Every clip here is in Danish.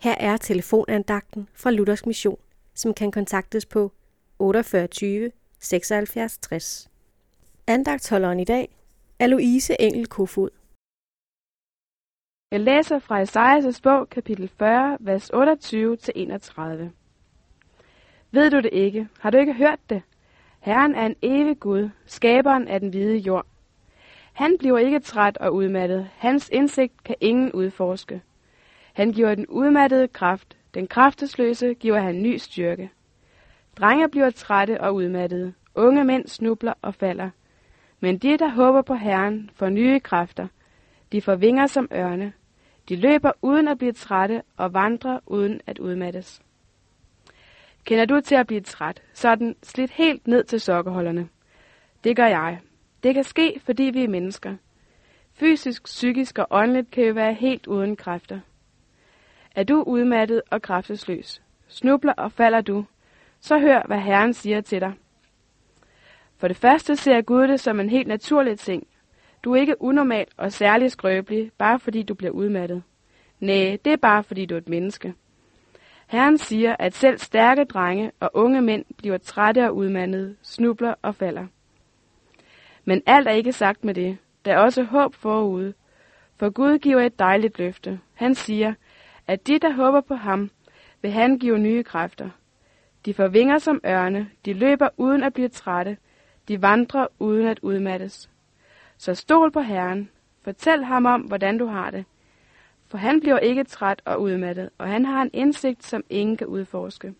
Her er telefonandagten fra Luthers Mission, som kan kontaktes på 48 76 60. Andagtholderen i dag er Louise Engel Kofod. Jeg læser fra Esajas bog, kapitel 40, vers 28-31. Ved du det ikke? Har du ikke hørt det? Herren er en evig Gud, skaberen af den hvide jord. Han bliver ikke træt og udmattet. Hans indsigt kan ingen udforske. Han giver den udmattede kraft. Den kraftesløse giver han ny styrke. Drenge bliver trætte og udmattede. Unge mænd snubler og falder. Men de, der håber på Herren, får nye kræfter. De får vinger som ørne. De løber uden at blive trætte og vandrer uden at udmattes. Kender du til at blive træt, sådan slidt helt ned til sokkeholderne? Det gør jeg. Det kan ske, fordi vi er mennesker. Fysisk, psykisk og åndeligt kan vi være helt uden kræfter. Er du udmattet og kraftesløs? snubler og falder du, så hør, hvad Herren siger til dig. For det første ser Gud det som en helt naturlig ting. Du er ikke unormal og særlig skrøbelig, bare fordi du bliver udmattet. Nej, det er bare fordi du er et menneske. Herren siger, at selv stærke drenge og unge mænd bliver trætte og udmattede, snubler og falder. Men alt er ikke sagt med det. Der er også håb forude. For Gud giver et dejligt løfte. Han siger, at de, der håber på ham, vil han give nye kræfter. De får vinger som ørne, de løber uden at blive trætte, de vandrer uden at udmattes. Så stol på Herren, fortæl ham om, hvordan du har det. For han bliver ikke træt og udmattet, og han har en indsigt, som ingen kan udforske.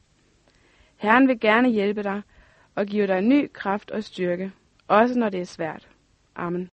Herren vil gerne hjælpe dig og give dig ny kraft og styrke, også når det er svært. Amen.